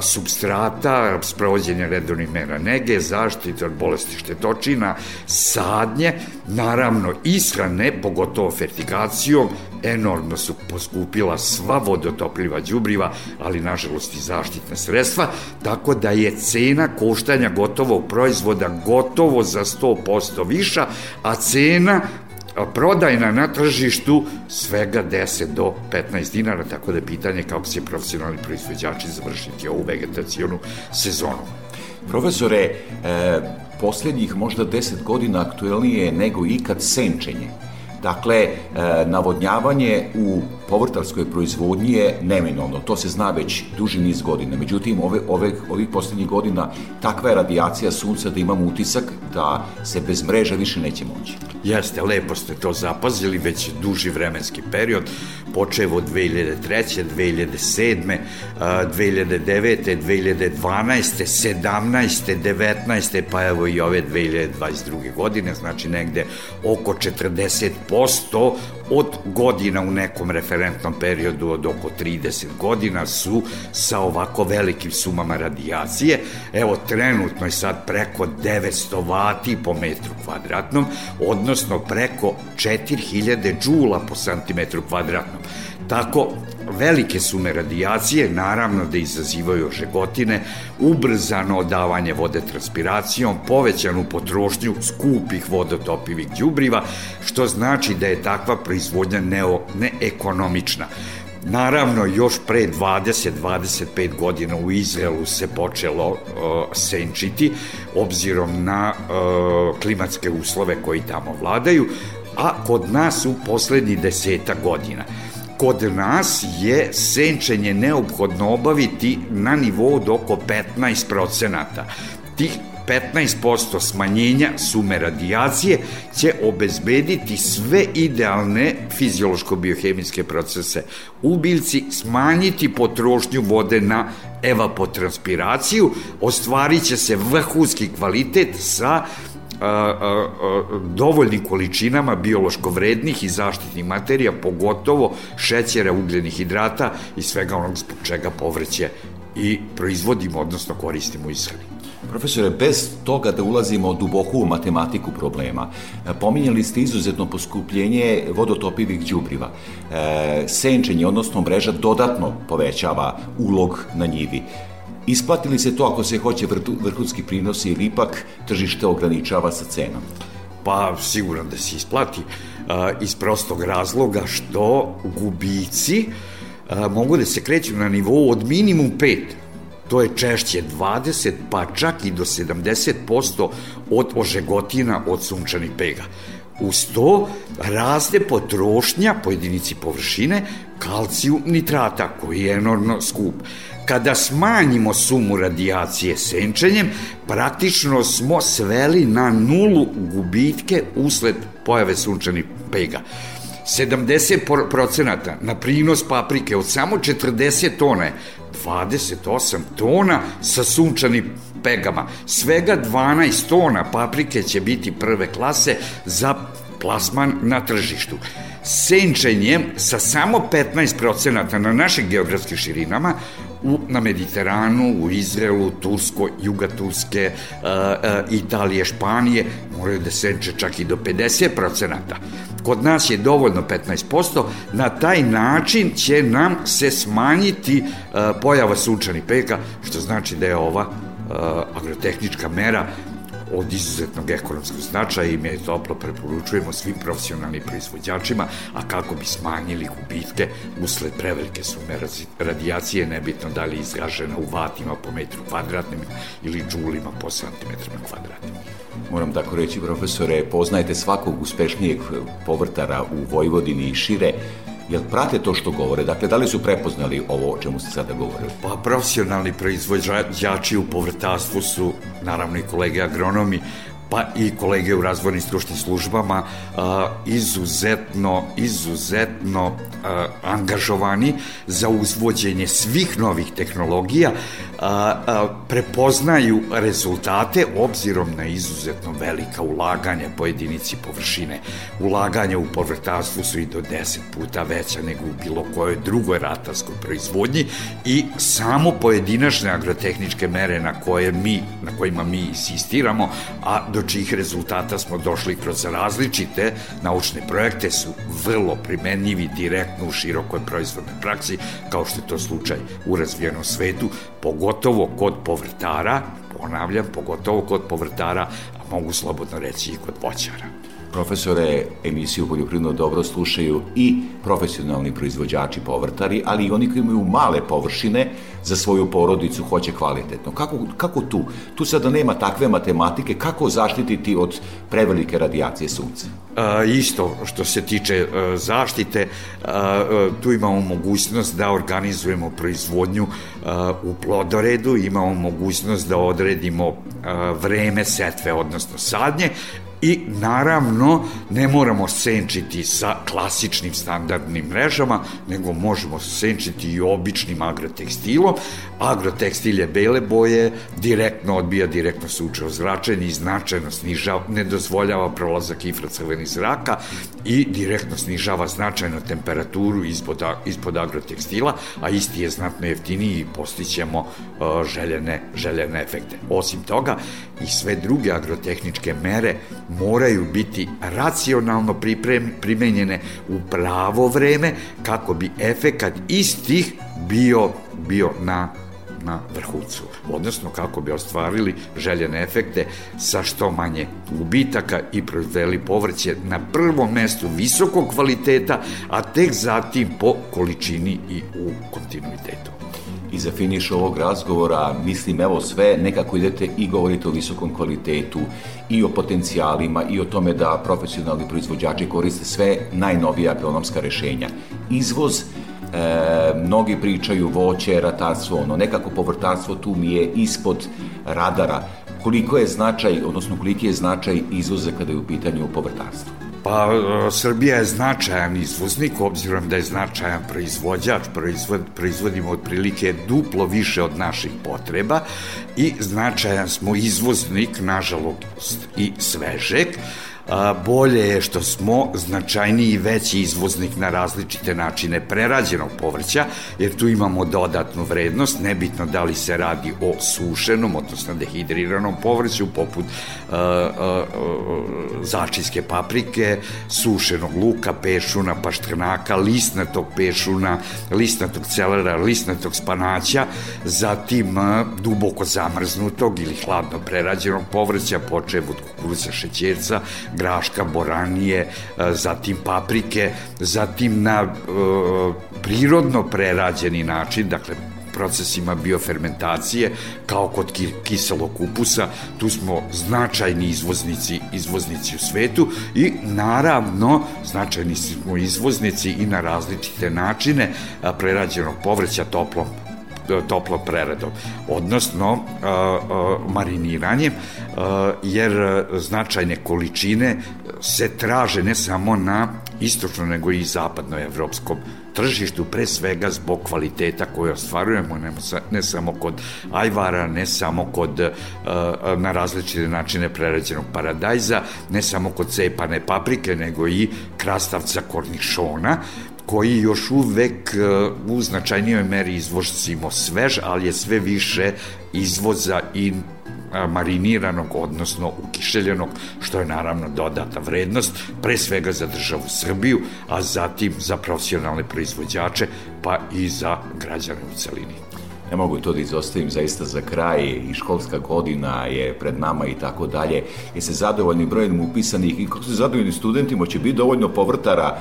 substrata, sprovođenja redovnih mera nege, zaštite od bolesti štetočina, sadnje, naravno ishrane, pogotovo fertigacijom, enormno su poskupila sva vodotopljiva đubriva, ali nažalost i zaštitna sredstva, tako da je cena koštanja gotovog proizvoda gotovo za 100% viša, a cena prodajna na tržištu svega 10 do 15 dinara, tako da je pitanje kako će profesionalni proizvođači završiti ovu vegetacijonu sezonu. Profesore, e, posljednjih možda 10 godina aktuelnije nego ikad senčenje. Dakle, e, navodnjavanje u povrtarskoj proizvodnji je neminovno. To se zna već duži niz godina. Međutim, ove, ove, ovih poslednjih godina takva je radijacija sunca da imamo utisak da se bez mreža više neće moći. Jeste, lepo ste to zapazili, već duži vremenski period, počeo od 2003. 2007. 2009. 2012. 17. 19. pa evo i ove 2022. godine, znači negde oko 40% od godina u nekom referentnom periodu od oko 30 godina su sa ovako velikim sumama radijacije. Evo, trenutno je sad preko 900 vati po metru kvadratnom, odnosno preko 4000 džula po santimetru kvadratnom. Tako, velike sume radijacije, naravno da izazivaju žegotine, ubrzano odavanje vode transpiracijom, povećanu potrošnju skupih vodotopivih đubriva, što znači da je takva proizvodnja neo, neekonomična. Naravno, još pre 20-25 godina u Izraelu se počelo uh, senčiti, obzirom na uh, klimatske uslove koji tamo vladaju, a kod nas u poslednji deseta godina – kod nas je senčenje neophodno obaviti na nivou od oko 15%. Tih 15% smanjenja sume radijacije će obezbediti sve idealne fiziološko-biohemijske procese u biljci, smanjiti potrošnju vode na evapotranspiraciju, ostvarit će se vrhunski kvalitet sa a, a, a, dovoljnim količinama biološko vrednih i zaštitnih materija, pogotovo šećera, ugljenih hidrata i svega onog zbog čega povrće i proizvodimo, odnosno koristimo u ishrani. Profesore, bez toga da ulazimo duboko u matematiku problema, pominjali ste izuzetno poskupljenje vodotopivih đubriva. E, senčenje, odnosno mreža, dodatno povećava ulog na njivi. Isplati li se to ako se hoće vrhunski prinosi ili ipak tržište ograničava sa cenom? Pa sigurno da se isplati iz prostog razloga što gubici mogu da se kreću na nivou od minimum 5 to je češće 20 pa čak i do 70% od ožegotina od sunčanih pega. Uz to raste potrošnja po jedinici površine kalciju nitrata koji je enormno skup kada smanjimo sumu radijacije senčenjem, praktično smo sveli na nulu gubitke usled pojave sunčanih pega. 70% na prinos paprike od samo 40 tone, 28 tona sa sunčanim pegama. Svega 12 tona paprike će biti prve klase za plasman na tržištu senčenjem sa samo 15% na našim geografskim širinama u, na Mediteranu, u Izraelu, Tursko, Juga Turske, uh, uh, Italije, Španije, moraju da senče čak i do 50%. Kod nas je dovoljno 15%, na taj način će nam se smanjiti uh, pojava sunčanih peka, što znači da je ova agrotehnička mera od izuzetnog ekonomskog značaja i mi je toplo preporučujemo svim profesionalnim proizvođačima, a kako bi smanjili gubitke usled prevelike sume radijacije, nebitno da li je izražena u vatima po metru kvadratnim ili džulima po santimetrima kvadratnim. Moram tako reći, profesore, poznajete svakog uspešnijeg povrtara u Vojvodini i šire, Jel prate to što govore? Dakle, da li su prepoznali ovo o čemu ste sada govorili? Pa profesionalni proizvođači u povrtarstvu su, naravno i kolege agronomi, pa i kolege u razvojnim stručnim službama izuzetno, izuzetno angažovani za uzvođenje svih novih tehnologija, prepoznaju rezultate obzirom na izuzetno velika ulaganja po jedinici površine. Ulaganja u povrtarstvu su i do 10 puta veća nego u bilo kojoj drugoj ratarskoj proizvodnji i samo pojedinačne agrotehničke mere na koje mi, na kojima mi insistiramo, a do čih rezultata smo došli kroz različite naučne projekte su vrlo primenljivi direktno u širokoj proizvodnoj praksi, kao što je to slučaj u razvijenom svetu, pogotovo kod povrtara, ponavljam, pogotovo kod povrtara, a mogu slobodno reći i kod voćara. Profesore, emisiju Poljoprivredno dobro slušaju i profesionalni proizvođači povrtari, ali i oni koji imaju male površine za svoju porodicu hoće kvalitetno. Kako, kako tu? Tu sada nema takve matematike, kako zaštititi od prevelike radijacije sunca? A, isto što se tiče a, zaštite, a, a, tu imamo mogućnost da organizujemo proizvodnju u plodoredu, imamo mogućnost da odredimo vreme setve, odnosno sadnje, I naravno ne moramo senčiti sa klasičnim standardnim mrežama, nego možemo senčiti i običnim agrotekstilom. Agrotekstil je bele boje, direktno odbija, direktno se uče zračenje i značajno snižava, ne dozvoljava prolazak infracrvenih zraka i direktno snižava značajno temperaturu ispod, ispod agrotekstila, a isti je znatno jeftiniji i postićemo uh, željene, željene efekte. Osim toga, i sve druge agrotehničke mere moraju biti racionalno primenjene u pravo vreme kako bi efekat istih bio, bio na na vrhuncu, odnosno kako bi ostvarili željene efekte sa što manje gubitaka i proizveli povrće na prvom mestu visokog kvaliteta, a tek zatim po količini i u kontinuitetu. I za finiš ovog razgovora, mislim, evo sve, nekako idete i govorite o visokom kvalitetu i o potencijalima i o tome da profesionalni proizvođači koriste sve najnovija agronomska rešenja. Izvoz, e, mnogi pričaju voće, ratarstvo, ono, nekako povrtarstvo tu mi je ispod radara. Koliko je značaj, odnosno koliki je značaj izvoza kada je u pitanju povrtarstvo? Pa, e, Srbija je značajan izvoznik, obzirom da je značajan proizvođač, proizvod, proizvodimo otprilike duplo više od naših potreba i značajan smo izvoznik, nažalost, i svežeg, bolje je što smo značajniji i veći izvoznik na različite načine prerađenog povrća, jer tu imamo dodatnu vrednost, nebitno da li se radi o sušenom, odnosno dehidriranom povrću, poput a, a, začinske paprike, sušenog luka, pešuna, paštrnaka, listnatog pešuna, listnatog celera, listnatog spanaća, zatim a, duboko zamrznutog ili hladno prerađenog povrća, počev od kukuruza šećerca, graška, boranije, e, zatim paprike, zatim na e, prirodno prerađeni način, dakle procesima biofermentacije, kao kod kiselog kupusa, tu smo značajni izvoznici, izvoznici u svetu i naravno značajni smo izvoznici i na različite načine prerađenog povrća toplom toplom preradom, odnosno mariniranjem, jer značajne količine se traže ne samo na istočno nego i zapadnoevropskom tržištu, pre svega zbog kvaliteta koje ostvarujemo, ne, samo kod ajvara, ne samo kod na različite načine prerađenog paradajza, ne samo kod cepane paprike, nego i krastavca kornišona, koji još uvek e, u značajnijoj meri izvozimo svež, ali je sve više izvoza i e, mariniranog, odnosno ukišeljenog, što je naravno dodata vrednost, pre svega za državu Srbiju, a zatim za profesionalne proizvođače, pa i za građane u celini. Ne mogu to da izostavim zaista za kraj i školska godina je pred nama i tako dalje. Jeste zadovoljni brojem upisanih i kako ste zadovoljni studentima, će biti dovoljno povrtara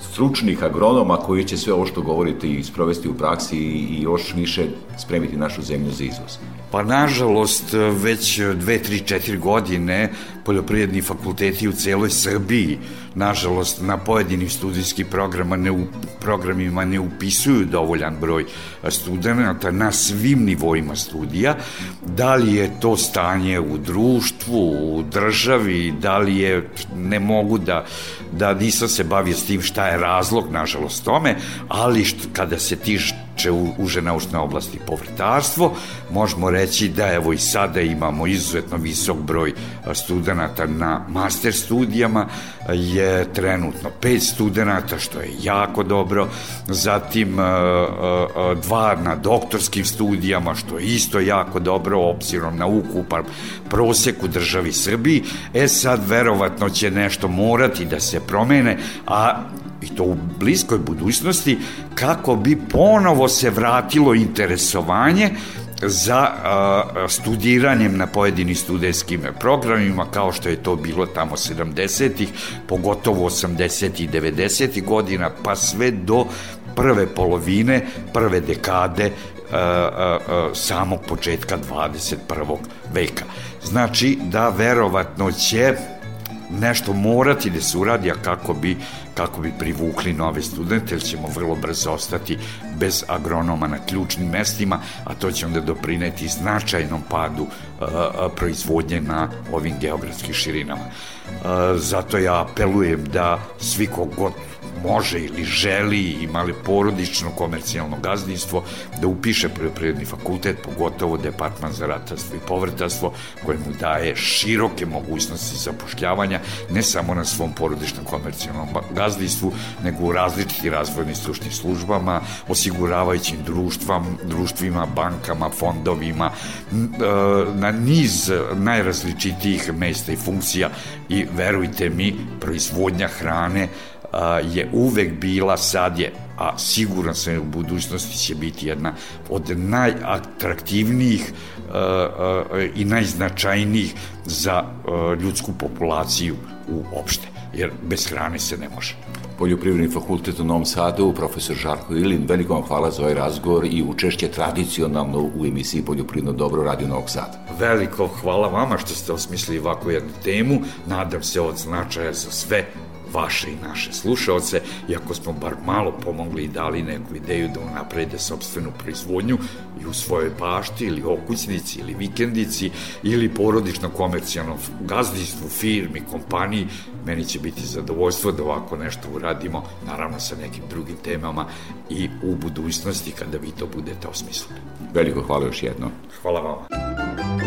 stručnih agronoma koji će sve ovo što govorite i sprovesti u praksi i još više spremiti našu zemlju za izvoz. Pa nažalost već 2, 3, 4 godine poljoprivredni fakulteti u celoj Srbiji nažalost na pojedinim studijskih programa ne u, programima ne upisuju dovoljan broj studenta na svim nivoima studija. Da li je to stanje u društvu, u državi, da li je, ne mogu da, da nisam se bavio s tim šta je razlog, nažalost, tome, ali što, kada se tiš tiče u, uže naučne oblasti povrtarstvo, možemo reći da evo i sada imamo izuzetno visok broj studenta na master studijama, je trenutno pet studenta, što je jako dobro, zatim dva na doktorskim studijama, što je isto jako dobro, obzirom na ukupan prosek u državi Srbiji. E sad, verovatno će nešto morati da se promene, a i to u bliskoj budućnosti, kako bi ponovo se vratilo interesovanje za a, studiranjem na pojedinim studijskim programima, kao što je to bilo tamo 70-ih, pogotovo 80 i 90 godina, pa sve do prve polovine, prve dekade a, a, a, samog početka 21. veka. Znači da verovatno će nešto morati da se uradi, a kako bi, kako bi privukli nove studente, jer ćemo vrlo brzo ostati bez agronoma na ključnim mestima, a to će onda doprineti značajnom padu a, proizvodnje na ovim geografskim širinama. A, zato ja apelujem da svi kogod može ili želi, imali porodično komercijalno gazdinstvo, da upiše poljoprivredni fakultet, pogotovo departman za ratarstvo i povrtarstvo, koje mu daje široke mogućnosti zapošljavanja, ne samo na svom porodičnom komercijalnom gazdinstvu, nego u različitim razvojnim stručnim službama, osiguravajućim društvam, društvima, bankama, fondovima, e, na niz najrazličitijih mesta i funkcija i verujte mi, proizvodnja hrane je uvek bila, sad je, a siguran sam u budućnosti će biti jedna od najatraktivnijih i najznačajnijih za ljudsku populaciju uopšte, jer bez hrane se ne može. Poljoprivredni fakultet u Novom Sadu, profesor Žarko Ilin, veliko vam hvala za ovaj razgovor i učešće tradicionalno u emisiji Poljoprivredno dobro Radio Novog Sada. Veliko hvala vama što ste osmislili ovakvu jednu temu, nadam se od značaja za sve vaše i naše slušaoce, iako smo bar malo pomogli i dali neku ideju da unaprede sobstvenu proizvodnju i u svojoj bašti ili okućnici ili vikendici ili porodično komercijalnom gazdinstvu, firmi, kompaniji, meni će biti zadovoljstvo da ovako nešto uradimo, naravno sa nekim drugim temama i u budućnosti kada vi to budete osmislili. Veliko hvala još jedno. Hvala vama.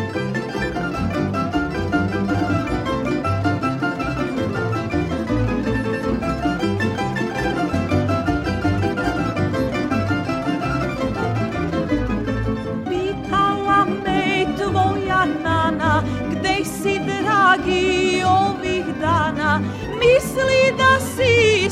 Misli da si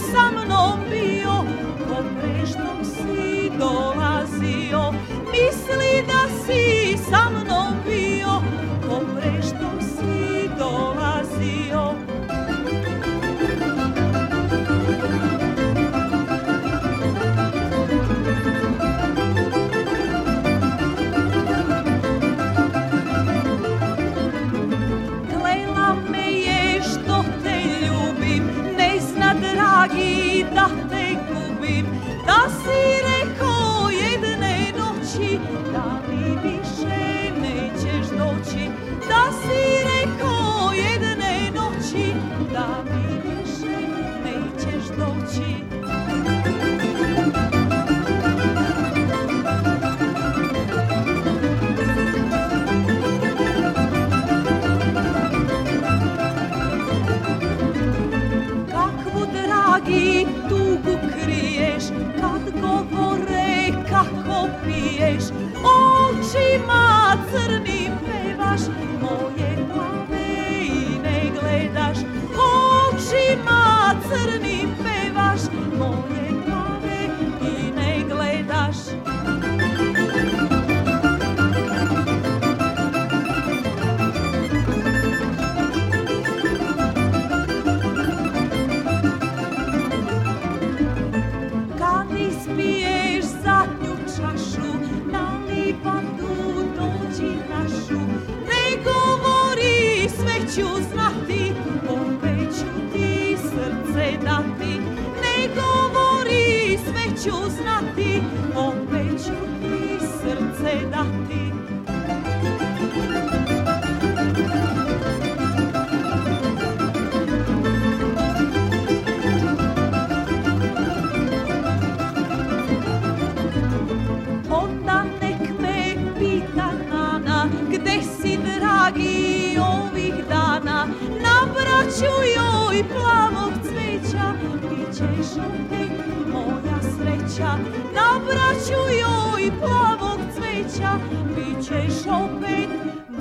Opet moja sreća Nabraću joj plavog cveća Bićeš opet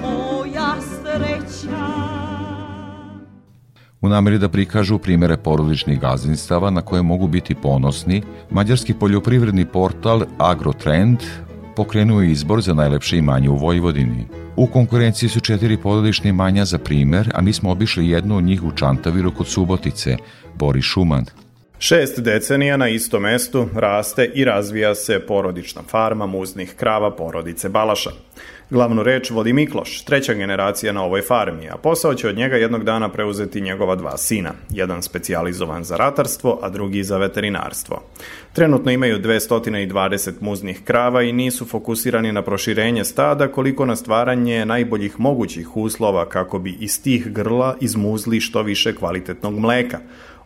moja sreća U nameri da prikažu primere porodičnih gazdinstava na koje mogu biti ponosni, mađarski poljoprivredni portal Agrotrend pokrenuo je izbor za najlepše imanje u Vojvodini. U konkurenciji su četiri porodične imanja za primer, a mi smo obišli jedno od njih u Čantaviru kod Subotice, Boris Šuman. Šest decenija na istom mestu raste i razvija se porodična farma muznih krava porodice Balaša. Glavnu reč vodi Mikloš, treća generacija na ovoj farmi, a posao će od njega jednog dana preuzeti njegova dva sina, jedan specijalizovan za ratarstvo, a drugi za veterinarstvo. Trenutno imaju 220 muznih krava i nisu fokusirani na proširenje stada koliko na stvaranje najboljih mogućih uslova kako bi iz tih grla izmuzli što više kvalitetnog mleka,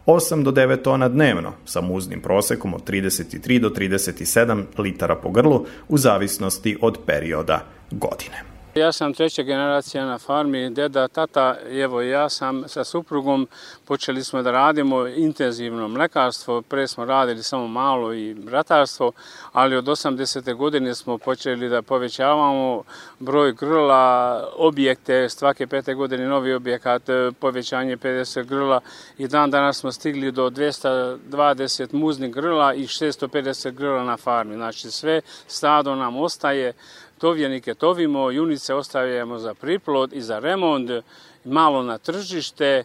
8 do 9 tona dnevno, sa muznim prosekom od 33 do 37 litara po grlu u zavisnosti od perioda godine. Ja sam treća generacija na farmi, deda, tata, evo ja sam sa suprugom, počeli smo da radimo intenzivno mlekarstvo, pre smo radili samo malo i ratarstvo, ali od 80. godine smo počeli da povećavamo broj grla, objekte, svake pete godine novi objekat, povećanje 50 grla i dan danas smo stigli do 220 muznih grla i 650 grla na farmi, znači sve stado nam ostaje, tovljenike tovimo, junice ostavljamo za priplod i za remont, malo na tržište,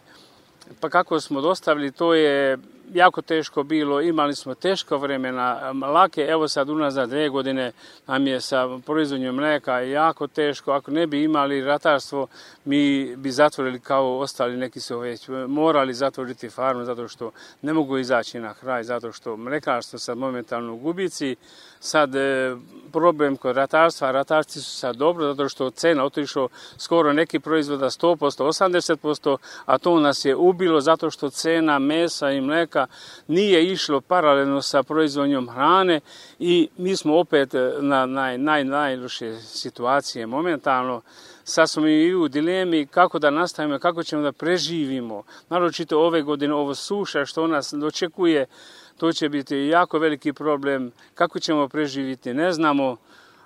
pa kako smo dostavili, to je jako teško bilo, imali smo teško vremena, lake, evo sad unazad dve godine nam je sa proizvodnjom mleka jako teško, ako ne bi imali ratarstvo, mi bi zatvorili kao ostali, neki su već morali zatvoriti farmu zato što ne mogu izaći na kraj, zato što mlekarstvo sad momentalno u gubici, sad e, problem kod ratarstva, ratarci su sad dobro zato što cena otišao skoro neki proizvoda 100%, 80%, a to nas je ubilo zato što cena mesa i mleka nije išlo paralelno sa proizvodnjom hrane i mi smo opet na naj, naj, najloše situacije momentalno. Sad smo i u dilemi kako da nastavimo, kako ćemo da preživimo. Naročito ove godine, ovo suša što nas dočekuje, to će biti jako veliki problem. Kako ćemo preživiti, ne znamo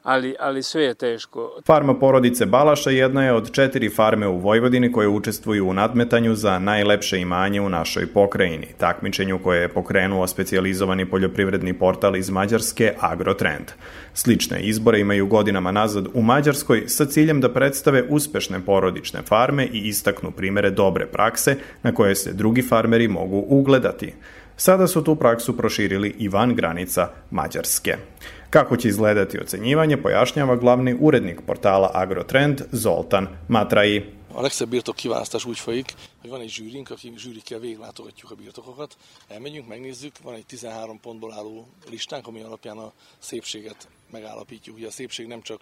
ali, ali sve je teško. Farma porodice Balaša jedna je od četiri farme u Vojvodini koje učestvuju u nadmetanju za najlepše imanje u našoj pokrajini, takmičenju koje je pokrenuo specijalizovani poljoprivredni portal iz Mađarske Agrotrend. Slične izbore imaju godinama nazad u Mađarskoj sa ciljem da predstave uspešne porodične farme i istaknu primere dobre prakse na koje se drugi farmeri mogu ugledati. Sada su tu praksu proširili i van granica Mađarske. Kako će izgledati ocenjivanje, pojašnjava glavni urednik portala Agrotrend Zoltan Matrai. A legszebb birtok úgy folyik, hogy van egy zsűrink, aki zsűrikkel végiglátogatjuk a birtokokat, elmegyünk, megnézzük, van egy 13 pontból álló listánk, ami alapján a szépséget megállapítjuk. Ugye a szépség nem csak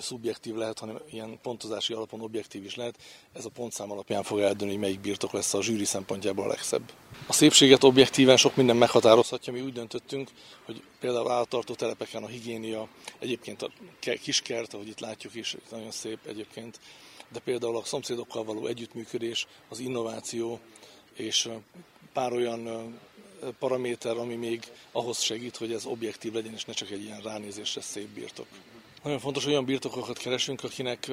szubjektív lehet, hanem ilyen pontozási alapon objektív is lehet. Ez a pontszám alapján fog eldönni, hogy melyik birtok lesz a zsűri szempontjából a legszebb. A szépséget objektíven sok minden meghatározhatja, mi úgy döntöttünk, hogy például állattartó telepeken a higiénia, egyébként a kiskert, ahogy itt látjuk is, nagyon szép egyébként, de például a szomszédokkal való együttműködés, az innováció és pár olyan paraméter, ami még ahhoz segít, hogy ez objektív legyen, és ne csak egy ilyen ránézésre szép birtok. Nagyon fontos, hogy olyan birtokokat keresünk, akinek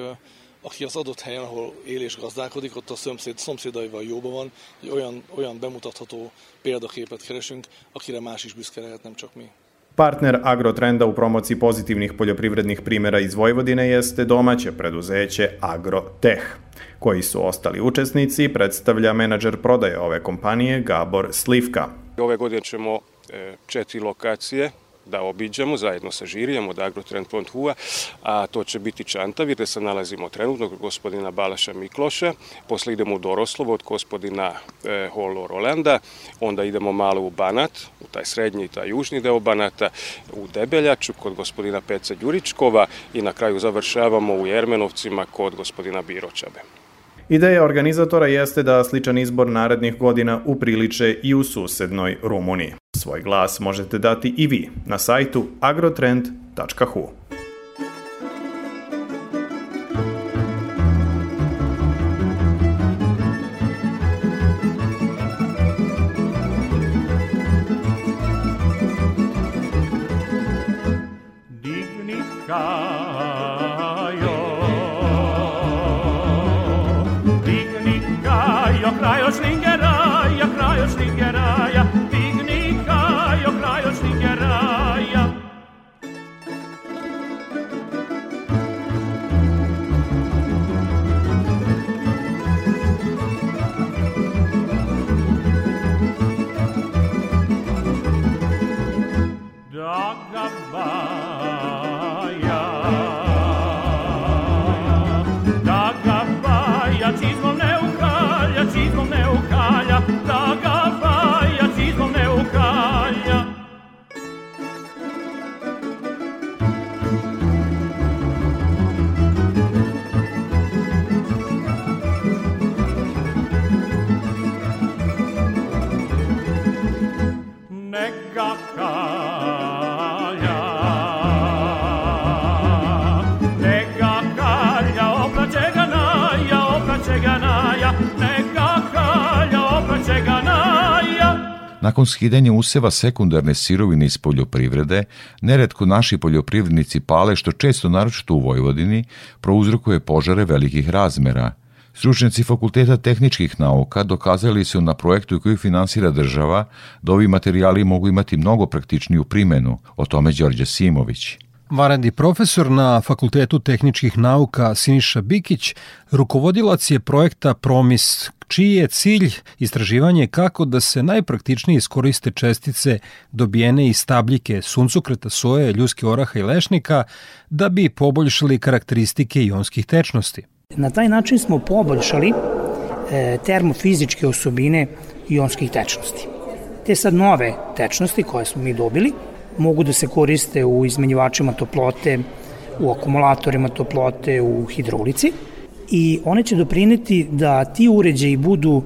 aki az adott helyen, ahol él és gazdálkodik, ott a szomszéd, szomszédaival jóban van, hogy olyan, olyan bemutatható példaképet keresünk, akire más is büszke lehet, nem csak mi. Partner Agrotrenda u promociji pozitivnih poljoprivrednih primjera iz Vojvodine jeste domaće preduzeće Agroteh. Koji su ostali učesnici, predstavlja menadžer prodaje ove kompanije Gabor Slivka. Ove godine ćemo e, četiri lokacije da obiđemo zajedno sa žirijem od Agrotrend Fond Hua, a to će biti Čantavir, gde se nalazimo trenutno kod gospodina Balaša Mikloša, posle idemo u Doroslovo od gospodina e, Holo Rolanda, onda idemo malo u Banat, u taj srednji i taj južni deo Banata, u Debeljaču kod gospodina Peca Đuričkova i na kraju završavamo u Jermenovcima kod gospodina Biročabe. Ideja organizatora jeste da sličan izbor narednih godina upriliče i u susednoj Rumuniji. Svoj glas možete dati i vi na sajtu agrotrend.hu. Nakon skidanja useva sekundarne sirovine iz poljoprivrede, neretko naši poljoprivrednici pale, što često naročito u Vojvodini, prouzrokuje požare velikih razmera. Stručnjaci Fakulteta tehničkih nauka dokazali su na projektu koji finansira država da ovi materijali mogu imati mnogo praktičniju primenu, o tome Đorđe Simović. Varandi profesor na Fakultetu tehničkih nauka Siniša Bikić, rukovodilac je projekta Promis, čiji je cilj istraživanje kako da se najpraktičnije iskoriste čestice dobijene iz stabljike suncokreta soje, ljuske oraha i lešnika da bi poboljšali karakteristike ionskih tečnosti. Na taj način smo poboljšali e, termofizičke osobine ionskih tečnosti. Te sad nove tečnosti koje smo mi dobili mogu da se koriste u izmenjivačima toplote, u akumulatorima toplote, u hidraulici i one će doprineti da ti uređaji budu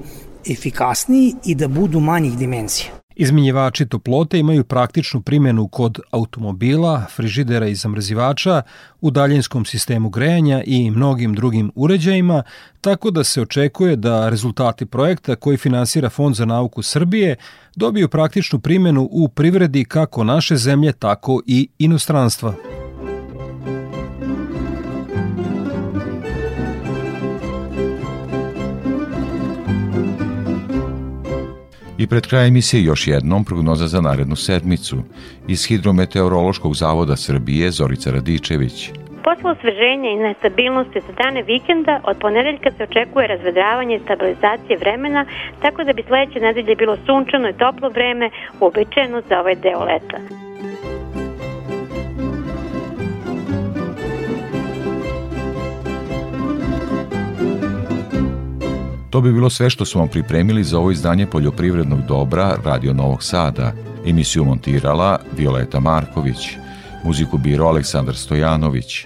efikasniji i da budu manjih dimenzija. Izmenjivači toplote imaju praktičnu primjenu kod automobila, frižidera i zamrzivača, u daljinskom sistemu grejanja i mnogim drugim uređajima, tako da se očekuje da rezultati projekta koji finansira Fond za nauku Srbije dobiju praktičnu primjenu u privredi kako naše zemlje, tako i inostranstva. I pred krajem emisije još jednom prognoza za narednu sedmicu. Iz Hidrometeorološkog zavoda Srbije Zorica Radičević. Posle osveženja i nestabilnosti za dane vikenda, od ponedeljka se očekuje razvedravanje i stabilizacije vremena, tako da bi sledeće nedelje bilo sunčano i toplo vreme, uobičajeno za ovaj deo leta. To bi bilo sve što smo vam pripremili za ovo izdanje poljoprivrednog dobra Radio Novog Sada. Emisiju montirala Violeta Marković. Muziku biro Aleksandar Stojanović.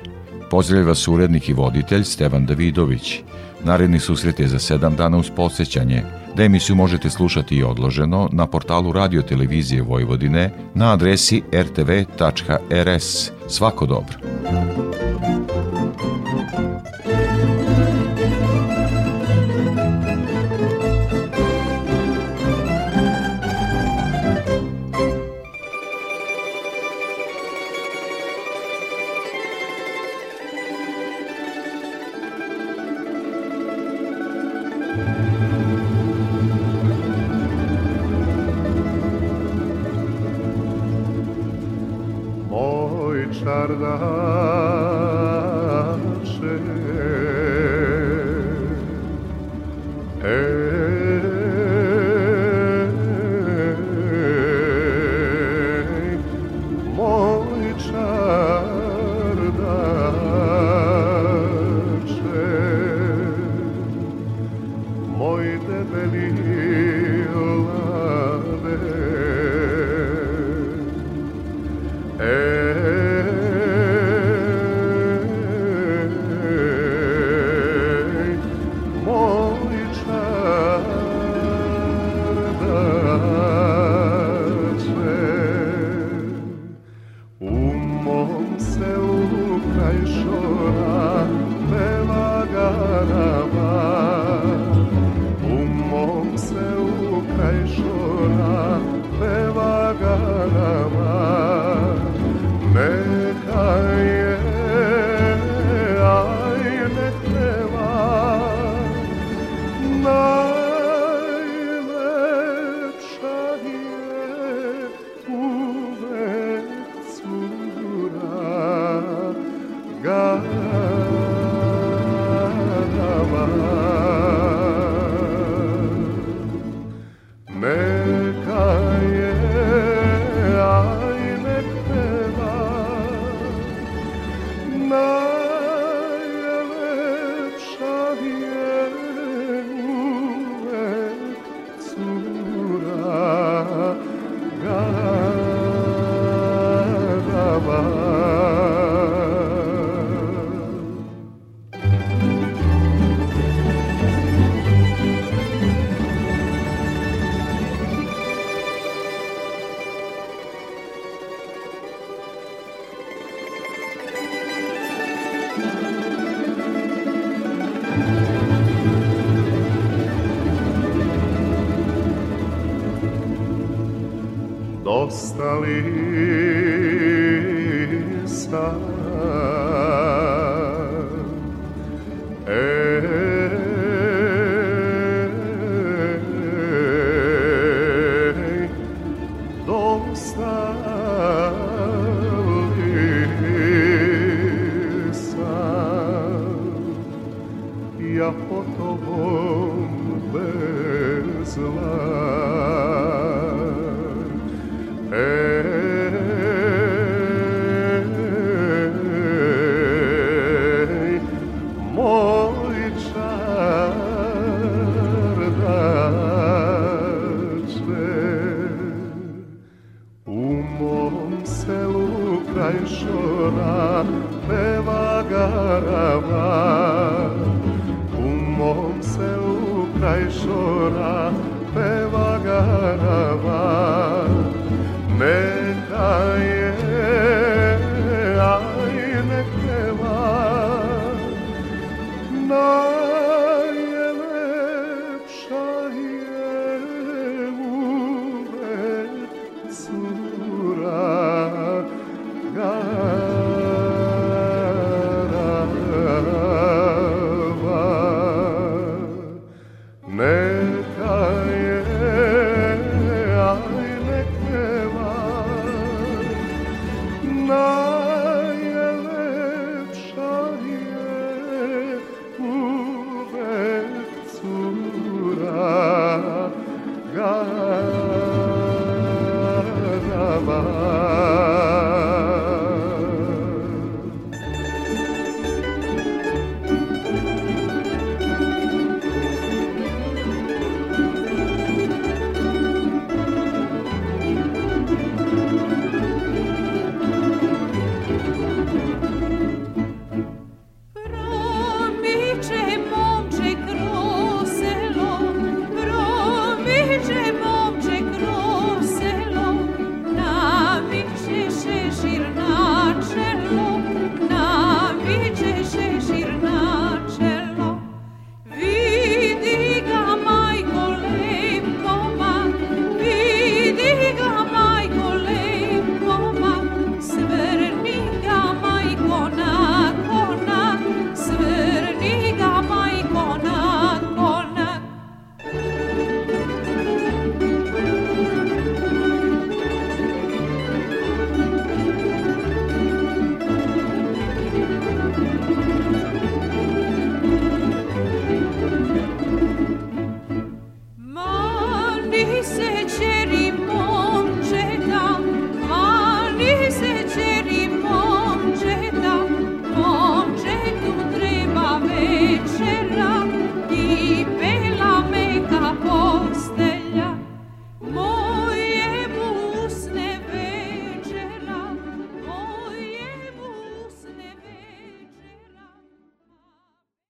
Pozdravlja vas urednik i voditelj Stevan Davidović. Naredni susret je za sedam dana uz podsjećanje da emisiju možete slušati i odloženo na portalu Radio Televizije Vojvodine na adresi rtv.rs. Svako dobro. sarda ostali